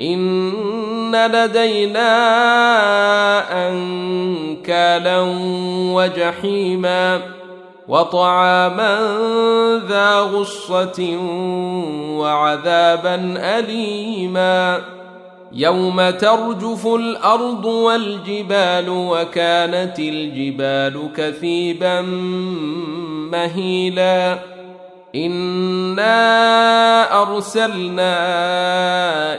إن لدينا أنكالا وجحيما وطعاما ذا غصة وعذابا أليما يوم ترجف الأرض والجبال وكانت الجبال كثيبا مهيلا إنا أرسلنا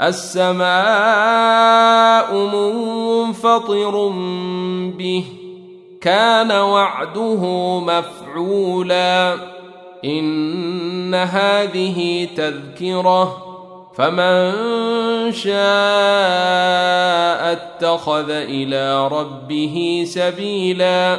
السماء منفطر به كان وعده مفعولا. إن هذه تذكرة فمن شاء اتخذ إلى ربه سبيلا.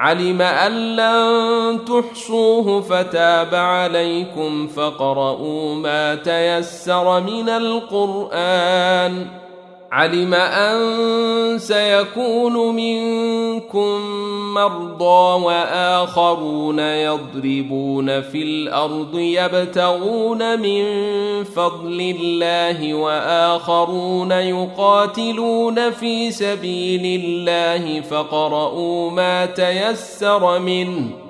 علم أن لن تحصوه فتاب عليكم فاقرؤوا ما تيسر من القرآن. علم أن سيكون منكم مرضى وآخرون يضربون في الأرض يبتغون من فضل الله وآخرون يقاتلون في سبيل الله فاقرؤوا ما تيسر منه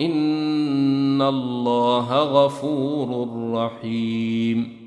ان الله غفور رحيم